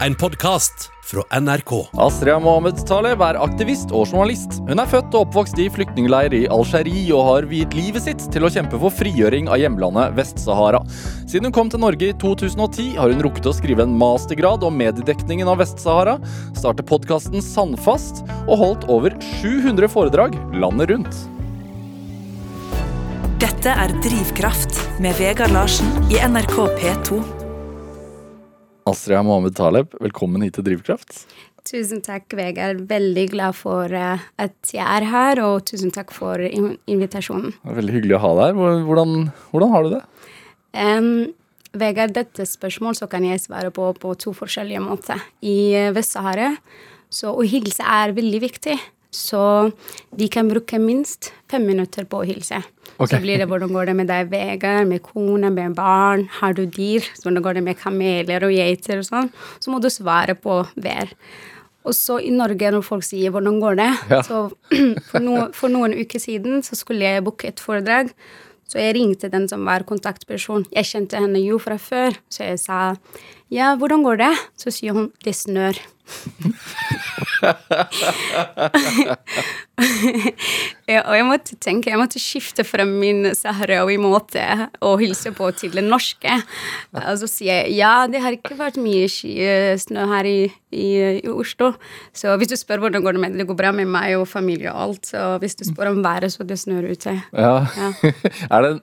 en podkast fra NRK. Astrid Mohammed Taleb er aktivist og journalist. Hun er født og oppvokst i flyktningleir i Algerie og har viet livet sitt til å kjempe for frigjøring av hjemlandet Vest-Sahara. Siden hun kom til Norge i 2010, har hun rukket å skrive en mastergrad om mediedekningen av Vest-Sahara, starte podkasten Sandfast og holdt over 700 foredrag landet rundt. Dette er Drivkraft med Vegard Larsen i NRK P2. Astrid Mohammed Taleb, velkommen hit til Drivkraft. Tusen takk, Vegard. Veldig glad for uh, at jeg er her, og tusen takk for invitasjonen. Det veldig hyggelig å ha deg her. Hvordan, hvordan har du det? Um, Vegard, dette spørsmålet så kan jeg svare på på to forskjellige måter. I Vest-Sahara så å hilse er veldig viktig. Så vi kan bruke minst fem minutter på å hilse. Okay. Så blir det hvordan går det med deg, Vegard, med kone, med barn, har du dyr? Hvordan går det med kameler og geiter og sånn? Så må du svare på hver. Og så i Norge, når folk sier 'hvordan går det', ja. så for, no, for, noen uker siden så skulle jeg booke et foredrag. Så jeg ringte den som var kontaktperson. Jeg kjente henne jo fra før, så jeg sa 'ja, hvordan går det?' Så sier hun 'det snør' ja, og jeg måtte tenke, jeg måtte skifte fra min sahrawi-måte å hilse på til den norske. Og så sier jeg ja, det har ikke vært mye snø her i, i, i, Oslo. Så hvis du spør hvordan går det med det, går bra med meg og familie og alt. Så hvis du spør om været, så det snør ute. Ja. ja. er det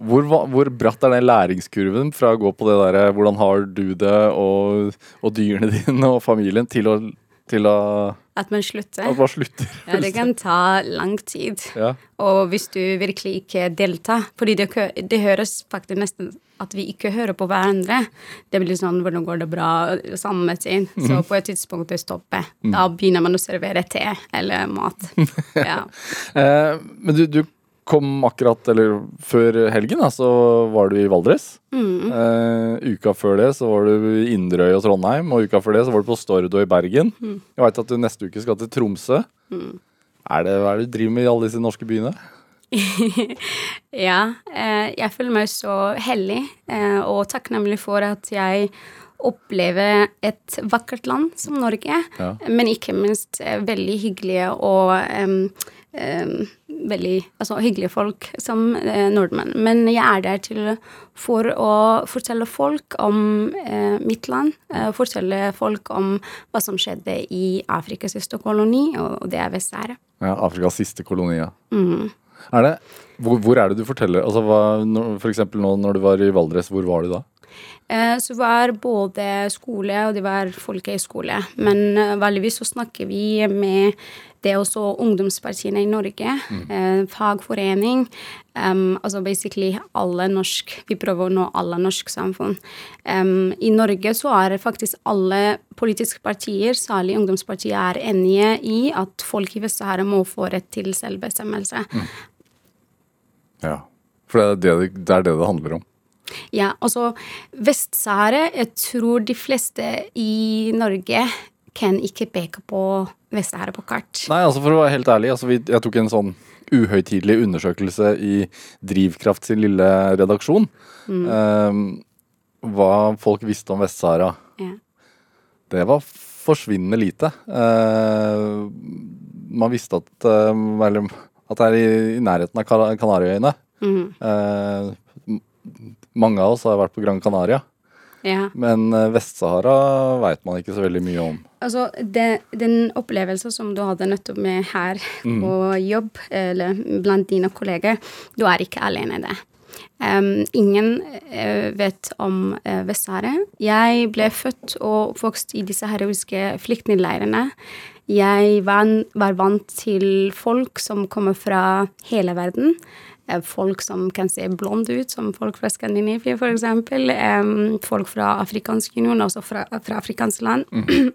hvor, hvor, bratt er den læringskurven fra å gå på det derre hvordan har du det, og, og dyrene dine og familien, til å, til å At man slutter? At man slutter. ja, det kan ta lang tid. Ja. Og hvis du virkelig ikke deltar Fordi det, det, høres faktisk nesten at vi ikke hører på hverandre. Det blir sånn 'Hvordan går det bra?' samme tid. Så mm. på et tidspunkt det stopper. Da begynner man å servere te eller mat. Ja. eh, men du, du kom akkurat, eller før helgen, da, så var du i Valdres. Mm. Uh, uka før det så var du i Inderøy og Trondheim, og uka før det så var du på Stord og i Bergen. Mm. Jeg veit at du neste uke skal til Tromsø. Mm. Er det, hva er det du driver med i alle disse norske byene? ja, uh, jeg føler meg så heldig uh, og takknemlig for at jeg opplever et vakkert land som Norge, ja. men ikke minst veldig hyggelige og veldig altså, hyggelige folk som eh, nordmenn. Men jeg er der til for å fortelle folk om eh, mitt land. Eh, fortelle folk om hva som skjedde i Afrikas siste koloni, og det er Vest-Sahara. Ja, Afrikas siste koloni, ja. Mm. Er det, hvor, hvor, er det du forteller altså hva, For eksempel nå når du var i Valdres, hvor var du da? Eh, så var både skole og det var folkehøyskole. Men uh, vanligvis så snakker vi med det er også ungdomspartiene i Norge, mm. eh, fagforening. Um, altså basically alle norsk Vi prøver å nå alle norsk samfunn. Um, I Norge så er faktisk alle politiske partier, særlig ungdomspartiet, er enige i at folk i Vest-Sahara må få rett til selvbestemmelse. Mm. Ja. For det er det, det er det det handler om. Ja, altså Vest-Sahara Jeg tror de fleste i Norge kan ikke peke på Vest-Sahara på kart. Nei, altså for å være helt ærlig, altså jeg tok en sånn uhøytidelig undersøkelse i Drivkraft sin lille redaksjon. Mm. Um, hva folk visste om Vest-Sahara. Ja. Det var forsvinnende lite. Uh, man visste at, uh, at det er i, i nærheten av Kanariøyene. Mm. Uh, mange av oss har vært på Gran Canaria. Ja. Men eh, Vest-Sahara veit man ikke så veldig mye om. Altså, det, Den opplevelsen som du hadde nettopp med her mm. på jobb, eller blant dine kolleger, du er ikke alene i det. Um, ingen uh, vet om uh, Vest-Sahara. Jeg ble født og oppvokst i disse heroiske flyktningleirene. Jeg var, var vant til folk som kommer fra hele verden folk som kan se blonde ut, som folk fra Skandinavia f.eks. Um, folk fra afrikansk union, også fra, fra afrikansk land. Mm.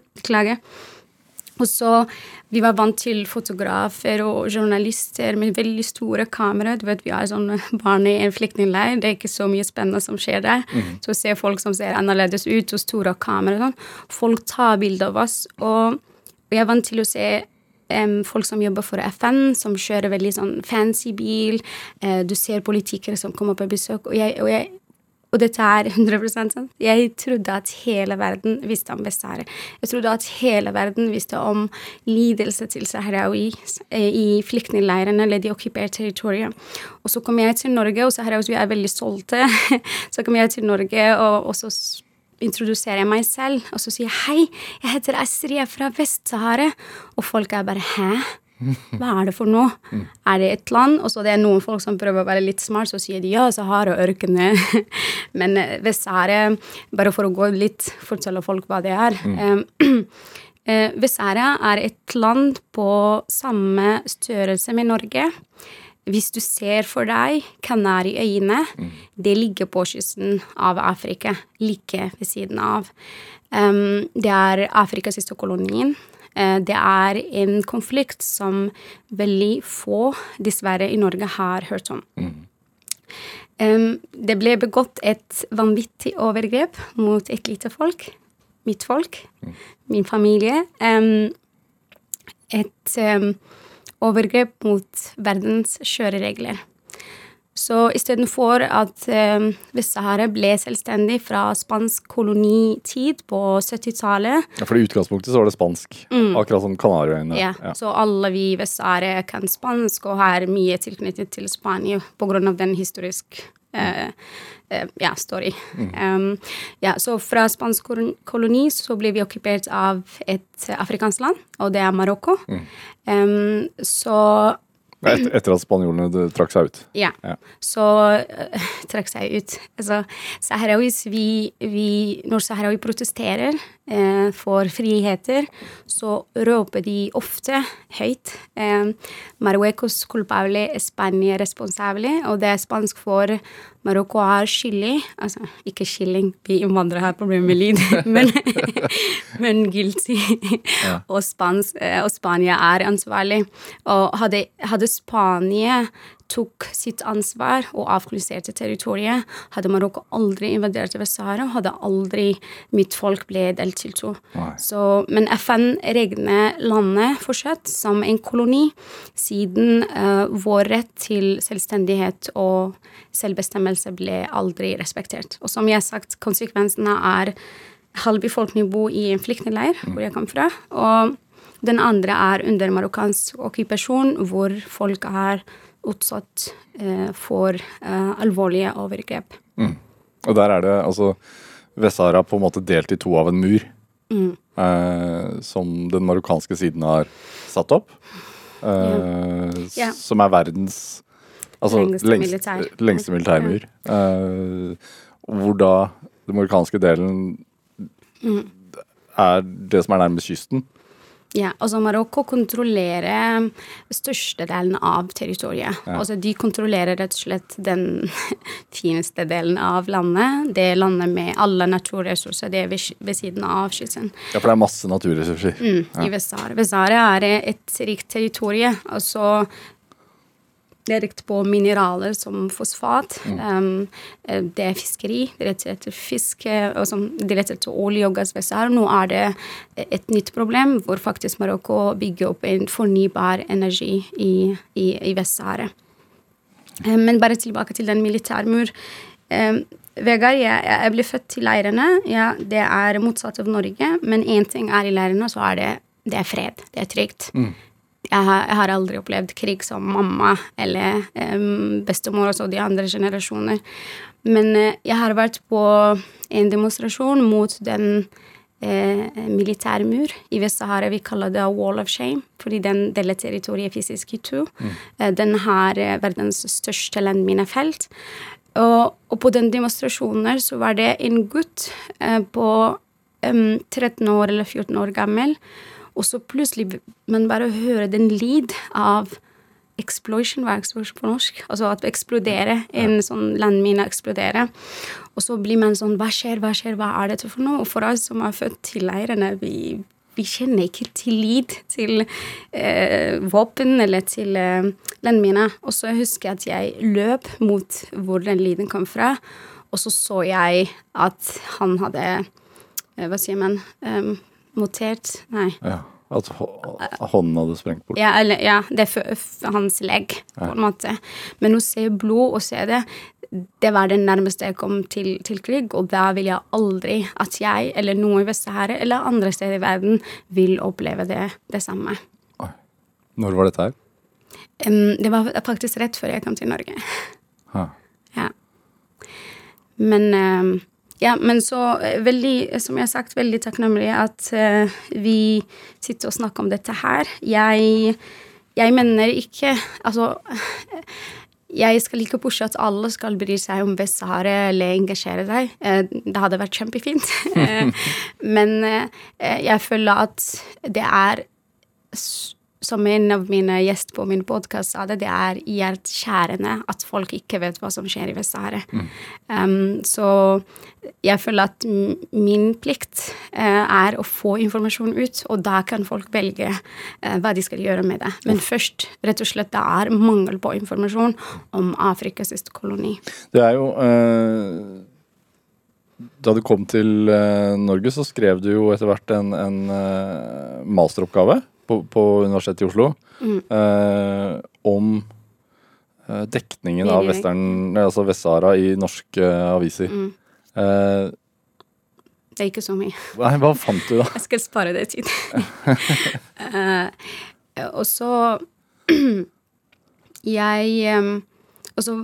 Og så Vi var vant til fotografer og journalister med veldig store kamera. Du vet, Vi har sånne barn i en flyktningleir. Det er ikke så mye spennende som skjer der. Mm. Så ser se folk som ser annerledes ut, og store kamera sånn. Folk tar bilder av oss. Og jeg er vant til å se um, folk som jobber for FN, som kjører veldig sånn fancy bil. Uh, du ser politikere som kommer på besøk. Og jeg, og jeg og dette er 100 sant. Jeg trodde at hele verden visste om Vest-Sahara. Jeg trodde at hele verden visste om lidelse til sahrawi i flyktningleirene eller de okkuperte territoriene. Og så kom jeg til Norge, og sahrawi er veldig stolte. så kom jeg til Norge, og, og så introduserer jeg meg selv, og så sier jeg hei, jeg heter Astrid, jeg er fra Vest-Sahara. Og folk er bare hæ? Hva er det for noe? Er det et land? Og så det er noen folk som prøver å være litt smart, så sier de ja, Sahara-ørkenen. Men eh, Vest-Sahara, bare for å gå litt, fortelle folk hva det er. Mm. Vest-Sahara er et land på samme størrelse med Norge. Hvis du ser for deg Kanariøyene, mm. det ligger på kysten av Afrika, like ved siden av. Um, det er Afrikas siste kolonien. Uh, det er en konflikt som veldig få, dessverre, i Norge har hørt om. Mm. Um, det ble begått et vanvittig overgrep mot et lite folk. Mitt folk. Mm. Min familie. Um, et overgrep mot verdens kjøreregler. Så istedenfor at eh, Vest-Sahara ble selvstendig fra spansk kolonitid på 70-tallet Ja, For i utgangspunktet så var det spansk, mm. akkurat som Kanariøyene. Ja, ja, så alle vi i Vest-Sahara kan spansk og har mye tilknyttet til Spania av den historiske ja, story. Mm. Um, ja, så fra spansk koloni så ble vi okkupert av et afrikansk land, og det er Marokko. Mm. Um, så et, etter at spanjolene trakk seg ut? Ja. ja. Så uh, trakk seg ut. Altså, Sahrawis, vi, vi, Når saharawi protesterer for friheter, så råper de ofte høyt eh, Marruecos culpable, Spania responsable, og det er spansk for Marokko er skyldig'. Altså ikke kylling, vi innvandrere har problemer med lyd, men, men guilty. Ja. Og, Spans, og, Spania er ansvarlig. Og hadde, hadde Spania tok sitt ansvar og avkoloniserte territoriet, hadde Marokko aldri invadert Vest-Sahara, hadde aldri mitt folk ble delt til to. Så, men FN regner landet fortsatt som en koloni, siden uh, vår rett til selvstendighet og selvbestemmelse ble aldri respektert. Og som jeg har sagt, konsekvensene er halv befolkning bor i en flyktningleir, hvor jeg kom fra. og den andre er under marokkansk okkupasjon, hvor folk er utsatt eh, for eh, alvorlige overgrep. Mm. Og der er det altså Vest-Sahara på en måte delt i to av en mur. Mm. Eh, som den marokkanske siden har satt opp. Eh, ja. Som er verdens altså, lengste, lengst, militær. lengste militærmur. Ja. Eh, hvor da den marokkanske delen mm. er det som er nærmest kysten. Ja, altså Marokko kontrollerer størstedelen av territoriet. Ja. Altså de kontrollerer rett og slett den fineste delen av landet. Det landet med alle naturressurser. Det er ved siden av kysten. Ja, for det er masse naturressurser. Mm, ja. I Vest-Sahara. Vest-Sahara er et rikt territorium. Altså direkte på mineraler som fosfat. Mm. Um, det er fiskeri. Det retter etter fisk, som det retter etter olje og gass. Her. Nå er det et nytt problem hvor faktisk Marokko bygger opp en fornybar energi i, i, i Vest-Sahara. Um, men bare tilbake til den militærmur. Um, Vegard, jeg, jeg, ble født i leirene. Ja, det er motsatt av Norge. Men én ting er i leirene, så er det, det er fred. Det er trygt. Mm jeg har, jeg har, aldri opplevd krig som mamma eller um, bestemor, og de andre generasjoner. Men uh, jeg har vært på en demonstrasjon mot den uh, militærmur i Vest-Sahara. Vi kaller det Wall of Shame, fordi den deler territoriet fysisk i to. Mm. Uh, den har verdens største landminefelt. Og, og, på den demonstrasjonen så var det en gutt på um, 13 år eller 14 år gammel og så plutselig man bare hører den lyd av explosion, hva er på norsk? Altså at det eksploderer, en sånn landmine eksploderer. Og så blir man sånn Hva skjer, hva skjer, hva er dette for noe? Og for oss som er født til leirene, vi, vi kjenner ikke tillit til eh, våpen eller til eh, landmine. Og så husker jeg at jeg løp mot hvor den lyden kom fra, og så så jeg at han hadde eh, Hva sier man? Um, Motert? Nei. Ja. At hånden hadde sprengt bort? Ja, eller, ja det er hans legg, på en måte. Men å se blod og se det det var det nærmeste jeg kom til, til, krig, og da vil jeg aldri at jeg eller noen i Vest-Sahara eller andre steder i verden vil oppleve det, det samme. Oi. Når var dette her? Um, det var faktisk rett før jeg kom til Norge. Ha. Ja. Men um, ja, men så eh, veldig, som jeg har sagt, veldig takknemlig at uh, vi sitter og snakker om dette her. Jeg, jeg mener ikke Altså jeg skal ikke pushe at alle skal bry seg om Vest-Sahara eller engasjere seg. Det hadde vært kjempefint. men jeg føler at det er som en av mine gjester på min podkast sa det, det er hjerteskjærende at folk ikke vet hva som skjer i Vest-Sahara. Mm. Um, så jeg føler at min plikt uh, er å få informasjon ut, og da kan folk velge uh, hva de skal gjøre med det. Men først, rett og slett, det er mangel på informasjon om Afrikas siste koloni. Det er jo uh da du kom til Norge, så skrev du jo etter hvert en, en masteroppgave på, på Universitetet i Oslo mm. eh, om eh, dekningen av altså Vest-Sahara i norske aviser. Mm. Eh, det er ikke så mye. Nei, Hva fant du, da? Jeg skal spare det tid. uh, og så Jeg um, og så,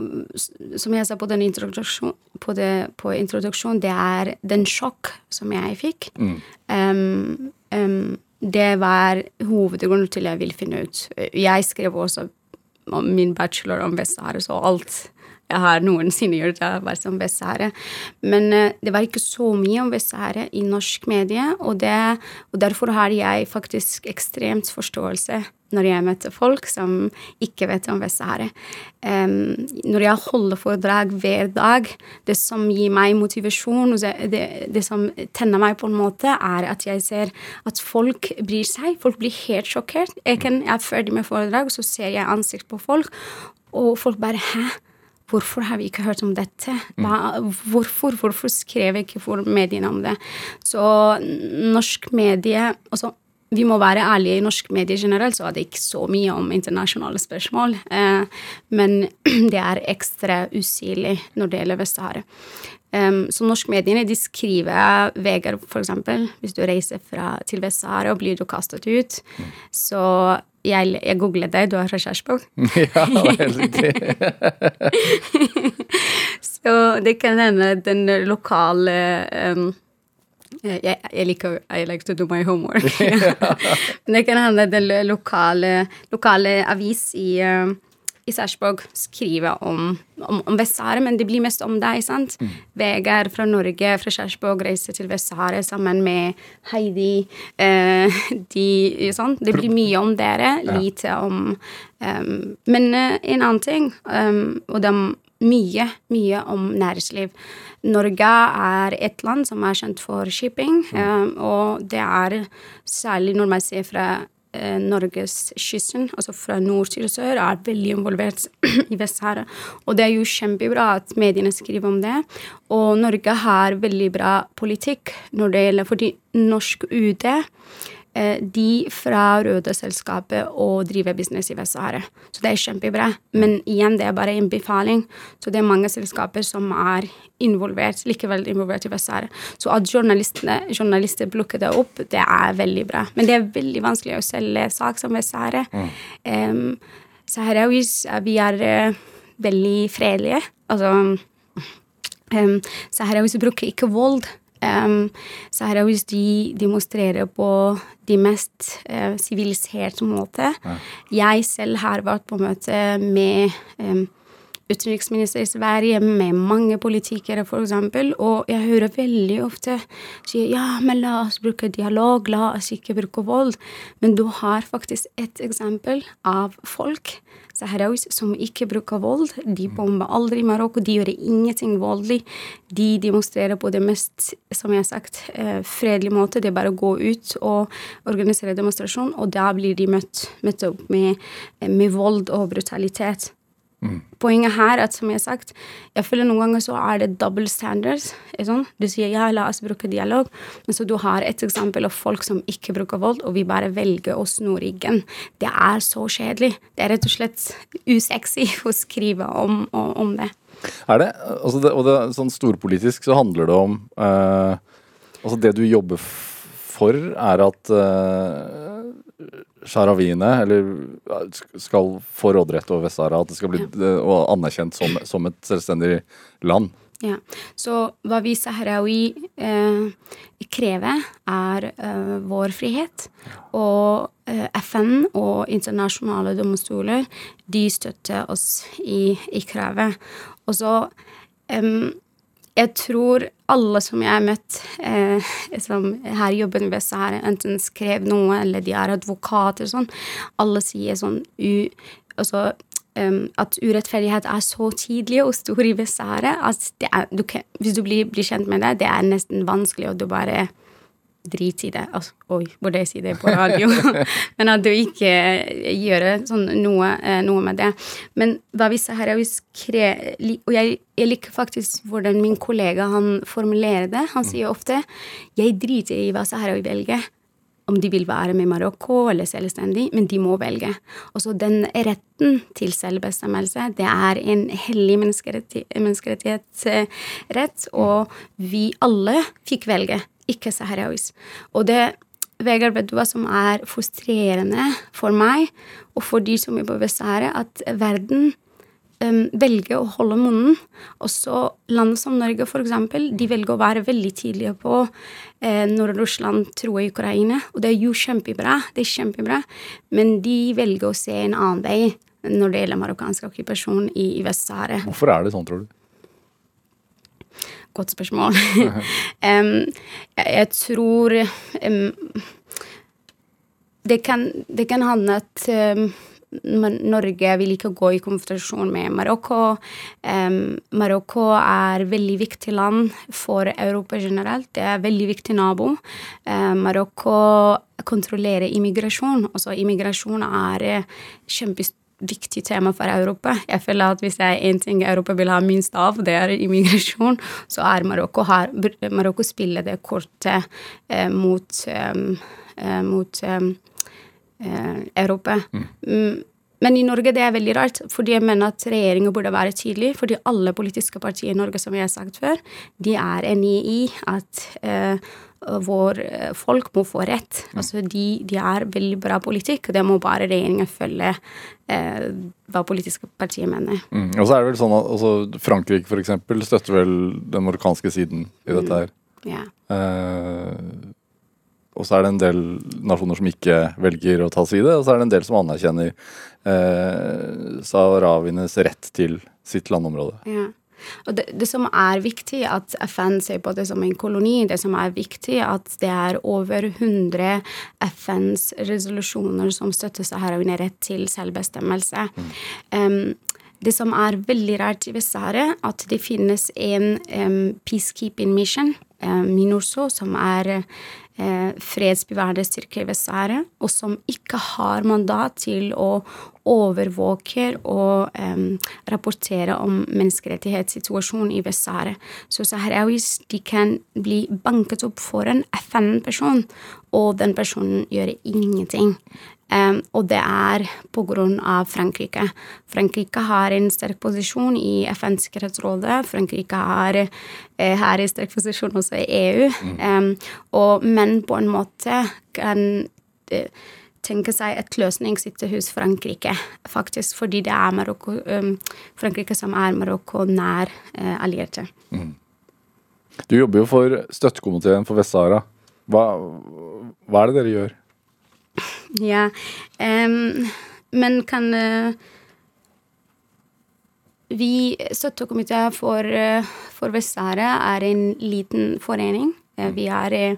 Som jeg sa på den introduksjonen, på, det, på introduksjon, det er den sjokk som jeg fikk. Mm. Um, um, det var hovedgrunnen til jeg ville finne ut. Jeg skrev også om min bachelor om Vest-Sahara, så alt jeg har noensinne gjort, har vært om Vest-Sahara. Men uh, det var ikke så mye om Vest-Sahara i norsk medie, og, det, og derfor har jeg faktisk ekstremt forståelse når jeg møter folk som ikke vet om Vest-Sahara. Um, når jeg holder foredrag hver dag, det som gir meg motivasjon, det, det, som tenner meg på en måte, er at jeg ser at folk bryr seg. Folk blir helt sjokkert. Jeg, kan, jeg er ferdig med foredrag, så ser jeg ansikt på folk, og folk bare Hæ? Hvorfor har vi ikke hørt om dette? Hva, hvorfor, hvorfor skrev ikke for mediene om det? Så norsk medie altså vi må være ærlige. I norsk medie generelt så er det ikke så mye om internasjonale spørsmål. Eh, men det er ekstra usynlig når det gjelder Vest-Sahara. Så norskmediene de skriver Vegard, eksempel, hvis du reiser fra, til Vest-Sahara og blir du kastet ut. Så jeg, jeg googlet deg, du har Kjærsborg? ja, riktig. så det kan hende den lokale um, jeg, jeg, liker I like to do my homework. Men det kan hende den lokale, lokale avis i uh, i Sarpsborg skriver om, om, om Vest-Sahara, men det blir mest om deg. sant? Mm. Vegard fra Norge, fra Sarpsborg, reiser til Vest-Sahara sammen med Heidi. Eh, de, sånn. Det blir mye om dere, lite om um, Men en annen ting, um, og er mye, mye om næringsliv. Norge er et land som er kjent for shipping, mm. og det er særlig når man ser fra eh, Norgeskysten, altså fra nord til sør, er veldig involvert i Vest-Sahara. Og det er jo kjempebra at mediene skriver om det. Og Norge har veldig bra politikk når det gjelder fordi norsk UD Eh, de fra røde selskapet å drive business i Vest-Sahara. Så det er kjempebra. Men igjen, det er bare en befaling. Så det er mange selskaper som er involvert, likevel involvert i Vest-Sahara. Så at journalister plukker det opp, det er veldig bra. Men det er veldig vanskelig å selge sak som Vest-Sahara. Mm. Um, Saharawis, vi er uh, veldig fredelige. Altså um, Saharawis bruker ikke vold. Um, Saharawis de demonstrerer på de mest siviliserte eh, måte. Ja. Jeg selv har vært på møte med um, utenriksminister i Sverige, med mange politikere, f.eks., og jeg hører veldig ofte sier ja, men la oss bruke dialog, la oss ikke bruke vold. Men du har faktisk et eksempel av folk som ikke bruker vold. De bomber aldri Marokko, de gjør ingenting voldelig. De demonstrerer på det mest, som jeg har sagt, eh, fredelige måte. Det er bare å gå ut og organisere demonstrasjon, og da blir de møtt, møtt opp med, med vold og brutalitet. Mm. Poenget her er at som jeg har sagt, jeg føler noen ganger så er det double standards. Du sier ja, la oss bruke dialog, men så du har et eksempel av folk som ikke bruker vold, og vi bare velger å snu ryggen. Det er så kjedelig. Det er rett og slett usexy å skrive om, om det. Er det, altså det, og det, sånn storpolitisk så handler det om eh, Altså det du jobber for, er at eh, sharawiene, eller skal få råderett over Vest-Sahara, at det skal bli ja. og anerkjent som, som, et selvstendig land. Ja, Så hva vi sahrawi eh, krever, er eh, vår frihet. Og eh, FN og internasjonale domstoler, de støtter oss i, i kravet. Og så um, Jeg tror alle som jeg har møtt eh, som her jobber ved Sahara, enten skrev noe eller de er advokater sånn, alle sier sånn u, altså, um, at urettferdighet er så tidlig og stor i Vest-Sahara at er, du hvis du blir, blir, kjent med det, det er nesten vanskelig, og du bare drit i det. Altså, oi, burde jeg si det på radio? Men at du ikke gjør sånn noe, eh, noe, med det. Men hva hvis her er Og jeg, jeg, liker faktisk hvordan min kollega han formulerer det. Han sier ofte 'jeg driter i hva Saharawi velger' om de vil være med Marokko eller selvstendig, men de må velge. Og så den retten til selvbestemmelse, det er en hellig menneskerettighetsrett, og vi alle fikk velge ikke saharauis. Og det Vegard, hva som er frustrerende for meg og for de som jobber ved Sahara, at verden um, velger å holde munnen. Også land som Norge, eksempel, de velger å være veldig tidlige på eh, når Russland i Ukraina. Og det er jo kjempebra, det er kjempebra, men de velger å se en annen vei når det gjelder marokkansk okkupasjon i, i Vest-Sahara. Hvorfor er det sånn, tror du? Godt spørsmål. um, jeg tror um, det, kan, det kan handle at um, Norge vil ikke gå i konfrontasjon med Marokko. Um, Marokko er et veldig viktig land for Europa generelt. Det er et veldig viktig nabo. Um, Marokko kontrollerer immigrasjon. Altså immigrasjon er kjempestort viktig tema for Europa. Jeg føler at hvis det er én ting Europa vil ha minst av, det er immigrasjon, så er Marokko her Marokko spiller det kortet eh, mot, eh, mot eh, Europa. Mm. Mm. Men i Norge det er veldig rart, fordi jeg mener at regjeringen burde være tydelig. Fordi alle politiske partier i Norge, som jeg har sagt før, de er enige i at eh, hvor eh, folk må få rett. Mm. Altså de, de er veldig bra politikk, og det må bare regjeringen følge eh, hva politiske partier mener. Mm. Og så er det vel sånn at altså, Frankrike eksempel støtter vel den marokkanske siden i dette her. Mm. Ja. Eh, og så er det en del nasjoner som ikke velger å ta side, og så er det en del som anerkjenner eh, saharawienes rett til sitt landområde. Ja. Og det, det, som er viktig, at FN ser på det som en koloni, det som er viktig, at det er over 100 FNs resolusjoner som støtter saharawiene rett til selvbestemmelse. Mm. Um, det som er veldig rart i Vest-Sahara, at det finnes en um, peacekeeping mission, MINURSO, som er eh, fredsbevarende styrker Vest-Sahara, og som ikke har mandat til å overvåke og eh, rapportere om menneskerettighetssituasjonen i Vest-Sahara. Så saharawis de kan bli banket opp for en FN-person, og den personen gjør ingenting. Og det er på grunn av Frankrike. Frankrike har en sterk posisjon i FNs sikkerhetsråd. Frankrike har, eh, har en sterk posisjon også i EU. Mm. Og, men på en måte kan uh, tenke seg et løsningssitte hos Frankrike, faktisk, fordi det er Marokko, Frankrike som er Marokko nær uh, allierte. Mm. Du jobber jo for støttekomiteen for Vest-Sahara. Hva, hva er det dere gjør? Ja. Um, men kan uh, Vi Støttekomiteen for, uh, for Vest-Sahara er en liten forening. Uh, vi er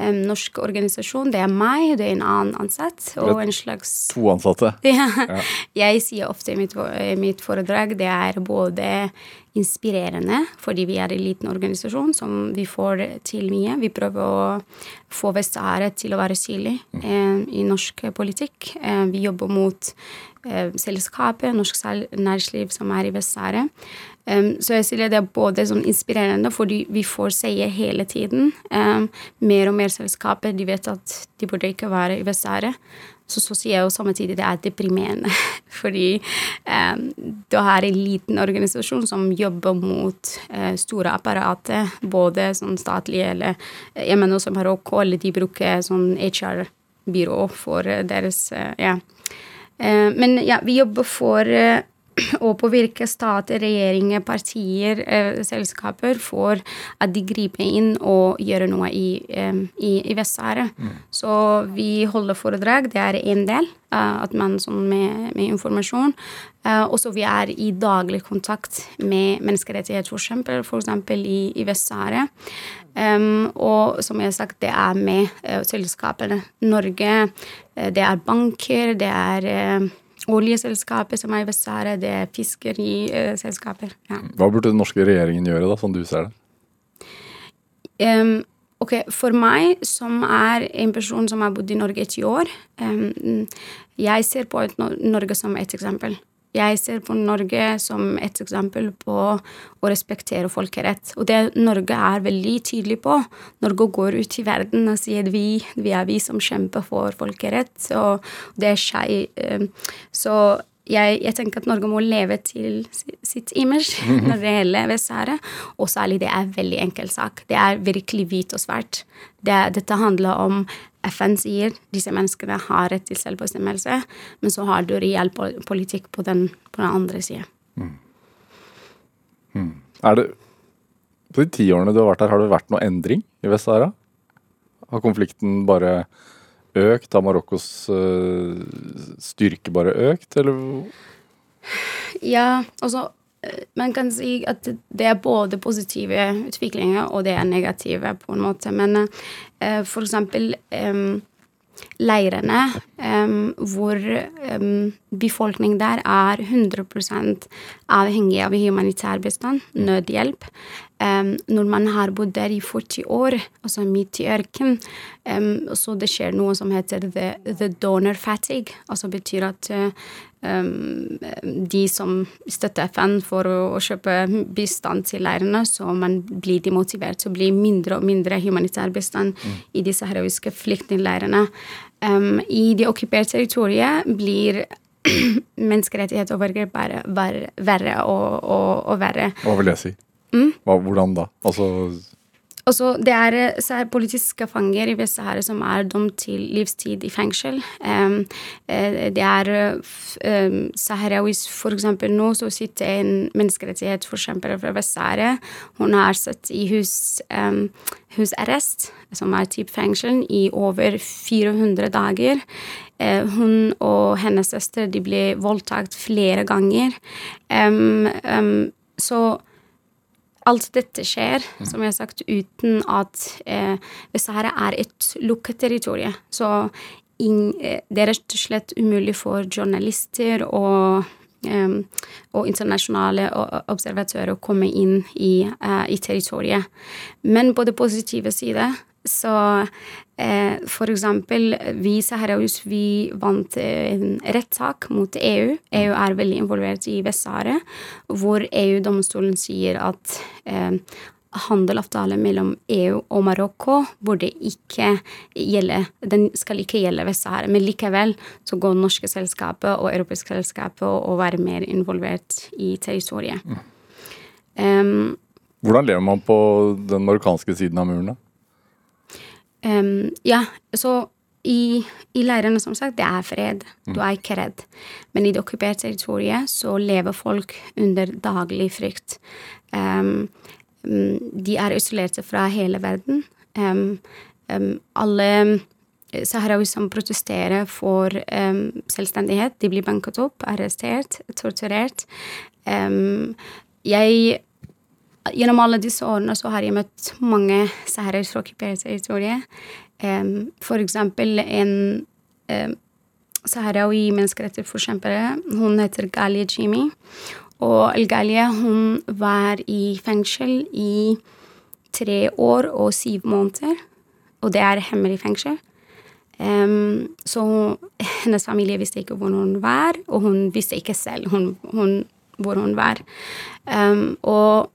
en norsk organisasjon. Det er meg, det er en annen ansatt. Og en slags To ansatte? Ja. ja. Jeg sier ofte i mitt, mitt, foredrag det er både inspirerende, fordi vi er en liten organisasjon som vi får til mye. Vi prøver å få Vest-Sahara til å være synlig mm. eh, i norsk politikk. Um, vi jobber mot selskapet, norsk næringsliv som er i Vest-Sahara. Um, så jeg sier det er både sånn inspirerende, fordi vi får seie hele tiden. Um, mer og mer selskaper de vet at de burde ikke være i Vest-Sahara. så, så sier jeg jo samtidig det er deprimerende. Fordi eh, du har en liten organisasjon som jobber mot eh, store apparater, både sånn statlige eller Jeg mener som Marokko, eller de bruker sånn HR-byrå for deres Ja. men ja, vi jobber for å påvirke stater, regjeringer, partier, eh, selskaper for at de griper inn og gjør noe i, eh, i, i Vest-Sahara. Mm. Så vi holder foredrag, det er én del. eh, at man sånn med, med informasjon. Eh, og så vi er i daglig kontakt med menneskerettighetsforkjempere, f.eks. i, i Vest-Sahara. Um, og som jeg har sagt, det er med uh, selskapene. Norge, uh, det er banker, det er oljeselskaper som er i Vest-Sahara, det er fiskeriselskaper. Ja. Hva burde den norske regjeringen gjøre, da, sånn du ser det? Um, ok, For meg, som er en person som har bodd i Norge i ti år, um, jeg ser på Norge som et eksempel. Jeg ser på Norge som et eksempel på å respektere folkerett. Og det Norge er veldig tydelig på. Norge går ut i verden og sier vi, vi er vi som kjemper for folkerett. Og det er skei. Eh, så jeg, jeg, tenker at Norge må leve til sitt image når det gjelder Vest-Sahara. Og særlig det er en veldig enkel sak. Det er virkelig hvit og svært. Det, dette handler om FN sier disse menneskene har rett til selvbestemmelse, men så har du reell politikk på den, på den andre sida. Mm. Mm. Er det På de ti årene du har vært her, har det vært noe endring i Vest-Sahara? Har konflikten bare økt? Har Marokkos uh, styrke bare økt, eller? Ja, altså man kan si at det er både positive utviklinger og det er negative, på en måte. Men uh, for eksempel um, leirene um, hvor um, befolkningen der er 100% avhengig av humanitær bistand, nødhjelp. Um, når man har bodd der i 40 år, altså midt i ørken, så det skjer noe som heter the, the donor fatigue. Altså betyr at um, de som støtter FN for å, å, kjøpe bistand til leirene, så man blir demotivert. Så blir mindre og mindre humanitær bistand mm. i disse heroiske flyktningleirene. Um, I det okkuperte territoriet blir menneskerettighet og overgrep bare verre og, og, og, verre. Hva vil jeg si? Mm? Hva, hvordan da? Altså også, det er, er politiske fanger i Vest-Sahara som er dømt til livstid i fengsel. Um, det er um, Saharawis For eksempel nå så sitter en menneskerettighet for eksempel, fra Vest-Sahara. Hun har satt i hus, um, husarrest, som er type fengsel, i over 400 dager. Uh, hun og hennes søster de ble voldtatt flere ganger. så alt dette skjer, som jeg har sagt, uten at eh, Vest-Sahara er et lukket territorium. Så in, eh, det er rett og slett umulig for journalister og, eh, og internasjonale observatører å komme inn i, uh, i territoriet. Men på det positive side så eh, for eksempel vi Saharaus vi vant en rettssak mot EU. EU er veldig involvert i Vest-Sahara, hvor EU-domstolen sier at eh, handelavtale mellom EU og Marokko burde ikke gjelde Den skal ikke gjelde Vest-Sahara, men likevel så går norske selskaper og europeiske selskaper og være mer involvert i territoriet. Mm. Um, Hvordan lever man på den marokkanske siden av muren, da? Um, ja, så i, i leirene, som sagt, det er fred. Du er ikke redd. Men i det okkuperte territoriet så lever folk under daglig frykt. Um, de er isolerte fra hele verden. Um, alle saharawi som protesterer for selvstendighet, de blir banket opp, arrestert, torturert. jeg Gjennom alle disse årene så har jeg møtt mange saharaer fra okkupert territorium. Um, for eksempel en um, saharawi menneskerettighetsforkjempere. Hun heter Galia Jimi. Og El-Galia hun var i fengsel i tre år og syv måneder. Og det er hemmelig fengsel. Um, så hennes familie visste ikke hvor hun var, og hun visste ikke selv hun, hun, hvor hun var. Um, og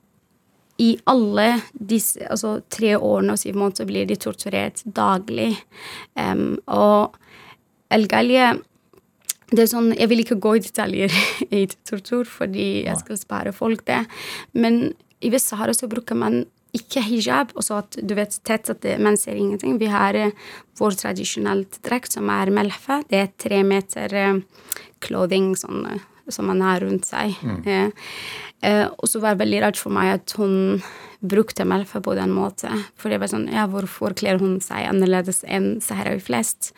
i alle disse altså, tre årene og syv måneder blir de torturert daglig. Um, og El-Galje det er sånn, Jeg vil ikke gå i detaljer i tortur, fordi jeg skal spare folk det. Men i Vest-Sahara så bruker man ikke hijab, og så at du vet tett at det, man ser ingenting. Vi har uh, vår tradisjonelle drakt, som er melfa. Det er tre meter uh, clothing sånn, uh, som man har rundt seg. Mm. og så var det veldig rart for meg at hun brukte meg på den måten. For det var sånn Ja, hvorfor kler hun seg annerledes enn saharawi flest?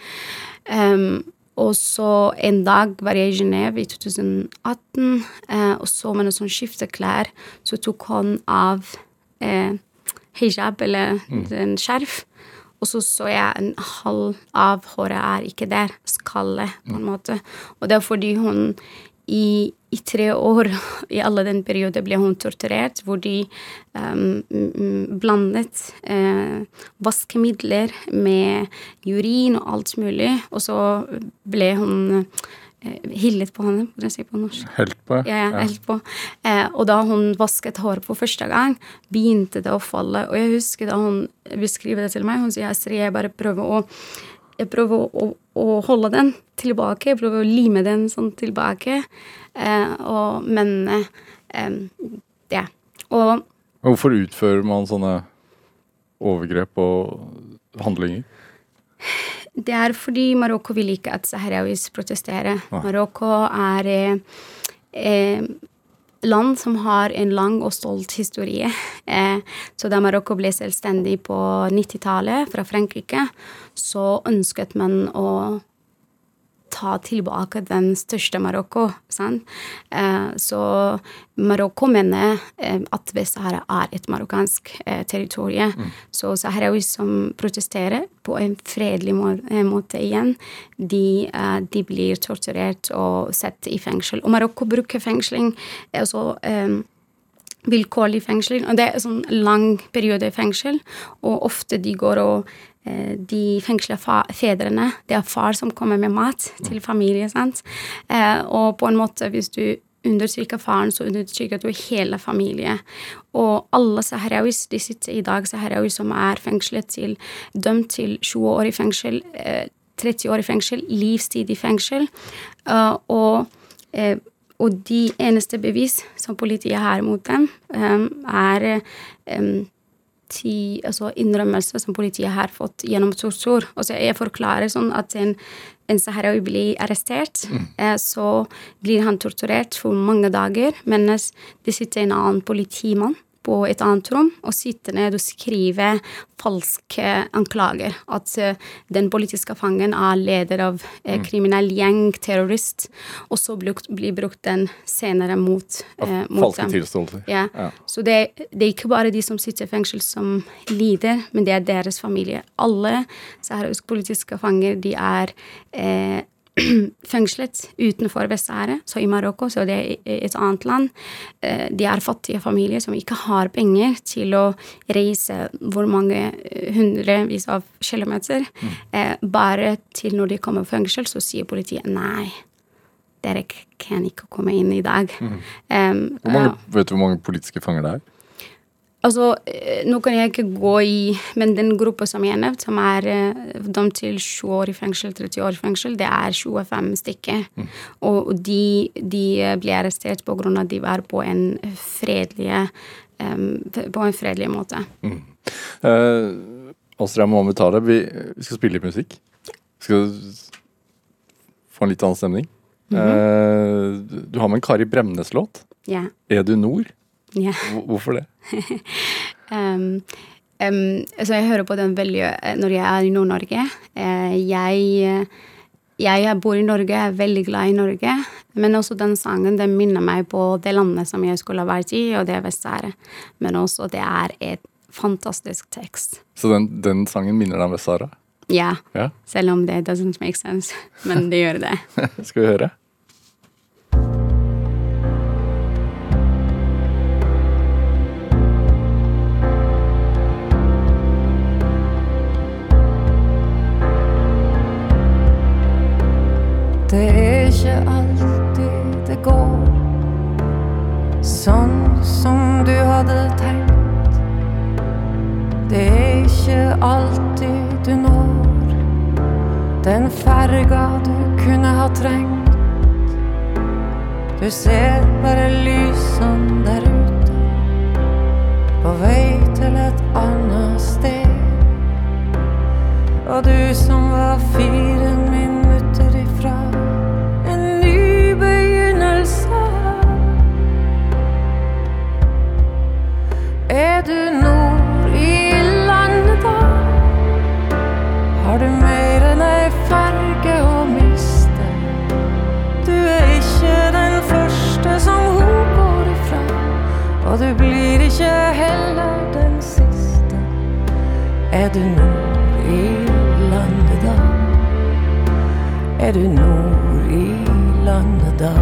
Um, og så en dag var jeg i Genéve i 2018, eh, og så med noen sånn skifteklær, så tok hun av eh, hijab, eller mm. en skjerf. Og så så jeg en halv av håret er ikke der. Skallet, på en mm. måte. Og det er fordi hun i, i, tre år, i alle den perioden, ble hun torturert, hvor de um, blandet uh, vaskemidler med urin og alt mulig, og så ble hun uh, hillet på henne, hvordan sier på norsk. Helt på? Ja, ja, helt på. Uh, og da hun vasket håret for første gang, begynte det å falle. Og jeg husker da hun beskriver det til meg, hun sier jeg bare prøver å jeg prøver å, å, holde den tilbake. Jeg prøver å lime den sånn tilbake. Eh, og, men eh, ja. Og Hvorfor utfører man sånne overgrep og handlinger? Det er fordi Marokko vil ikke at sahrawis protesterer. Marokko er eh, land som har en lang og stolt historie. Eh, så da Marokko ble selvstendig på 90-tallet fra Frankrike, så ønsket man å ta tilbake den største Marokko. Sant? Eh, så Marokko mener eh, at Vest-Sahara er et marokkansk eh, territorium. Mm. Så sahrawis som protesterer på en fredelig må måte igjen, de, de, blir torturert og satt i fengsel. Og Marokko bruker fengsling altså vilkårlig fengsel. Og det er en sånn lang periode i fengsel, og ofte de går og de fengsla fedrene. Det er far som kommer med mat til familie. sant? Eh, og på en måte, hvis du undertrykker faren, så undertrykker du hele familien. Og alle saharawis de sitter i dag, saharawis som er fengslet til, dømt til 20 år i fengsel, 30 eh, år i fengsel, livstid i fengsel. Og, og de eneste bevis som politiet har mot dem, er ti altså innrømmelser som politiet har fått gjennom tortur. Altså jeg forklarer sånn at en, en saharawi blir arrestert, mm. eh, så blir han torturert for mange dager, mens det sitter en annen politimann på et annet rom og sitte ned og skrive falske anklager. At uh, den politiske fangen er leder av eh, kriminell gjeng, terrorist, og så blir brukt den senere mot, eh, mot falske tilståelser. Ja. ja. Så det, det, er ikke bare de som sitter i fengsel som lider, men det er deres familie. Alle saharawiske politiske fanger, de er fengslet utenfor Vest-Sahara, så i Marokko, så det er et annet land. Eh, de er fattige familier som ikke har penger til å reise hvor mange eh, hundrevis av kilometer. Mm. Eh, bare til når de kommer i fengsel, så sier politiet nei. Dere kan ikke komme inn i dag. Mm. Mange, vet du hvor mange politiske fanger det er? Altså, eh, nå kan jeg ikke gå i Men den gruppa som jeg nevnte, som er uh, dømt til 20 år i fengsel, 30 år i fengsel, det er 25 stykker. Mm. Og de, de, ble arrestert av at de var på en fredelig um, på en fredelig måte. Mm. Uh, Astrid Mohammed Tare, vi, vi, skal spille litt musikk. Vi skal få en litt annen stemning. Mm -hmm. uh, du har med en Kari Bremnes-låt. Ja. Er du nord? Ja. Hvorfor det? um, um, altså jeg hører på den veldig eh, når jeg er i Nord-Norge. Uh, jeg, jeg bor i Norge, jeg er veldig glad i Norge. Men også den sangen den minner meg på det landet som jeg skulle ha vært i, og det er Vest-Sahara. Men også det er et fantastisk tekst. Så den, den sangen minner deg om Vest-Sahara? Ja. ja. Selv om det doesn't make sense. Men det gjør det. Skal vi høre? Ikke alltid det går sånn som du hadde tenkt. Det er ikke alltid du når den ferga du kunne ha trengt. Du ser bare lysene der ute, på vei til et annet sted. Og du som var fire du blir ikke heller den siste. Er du nord i landet da? Er du nord i landet da?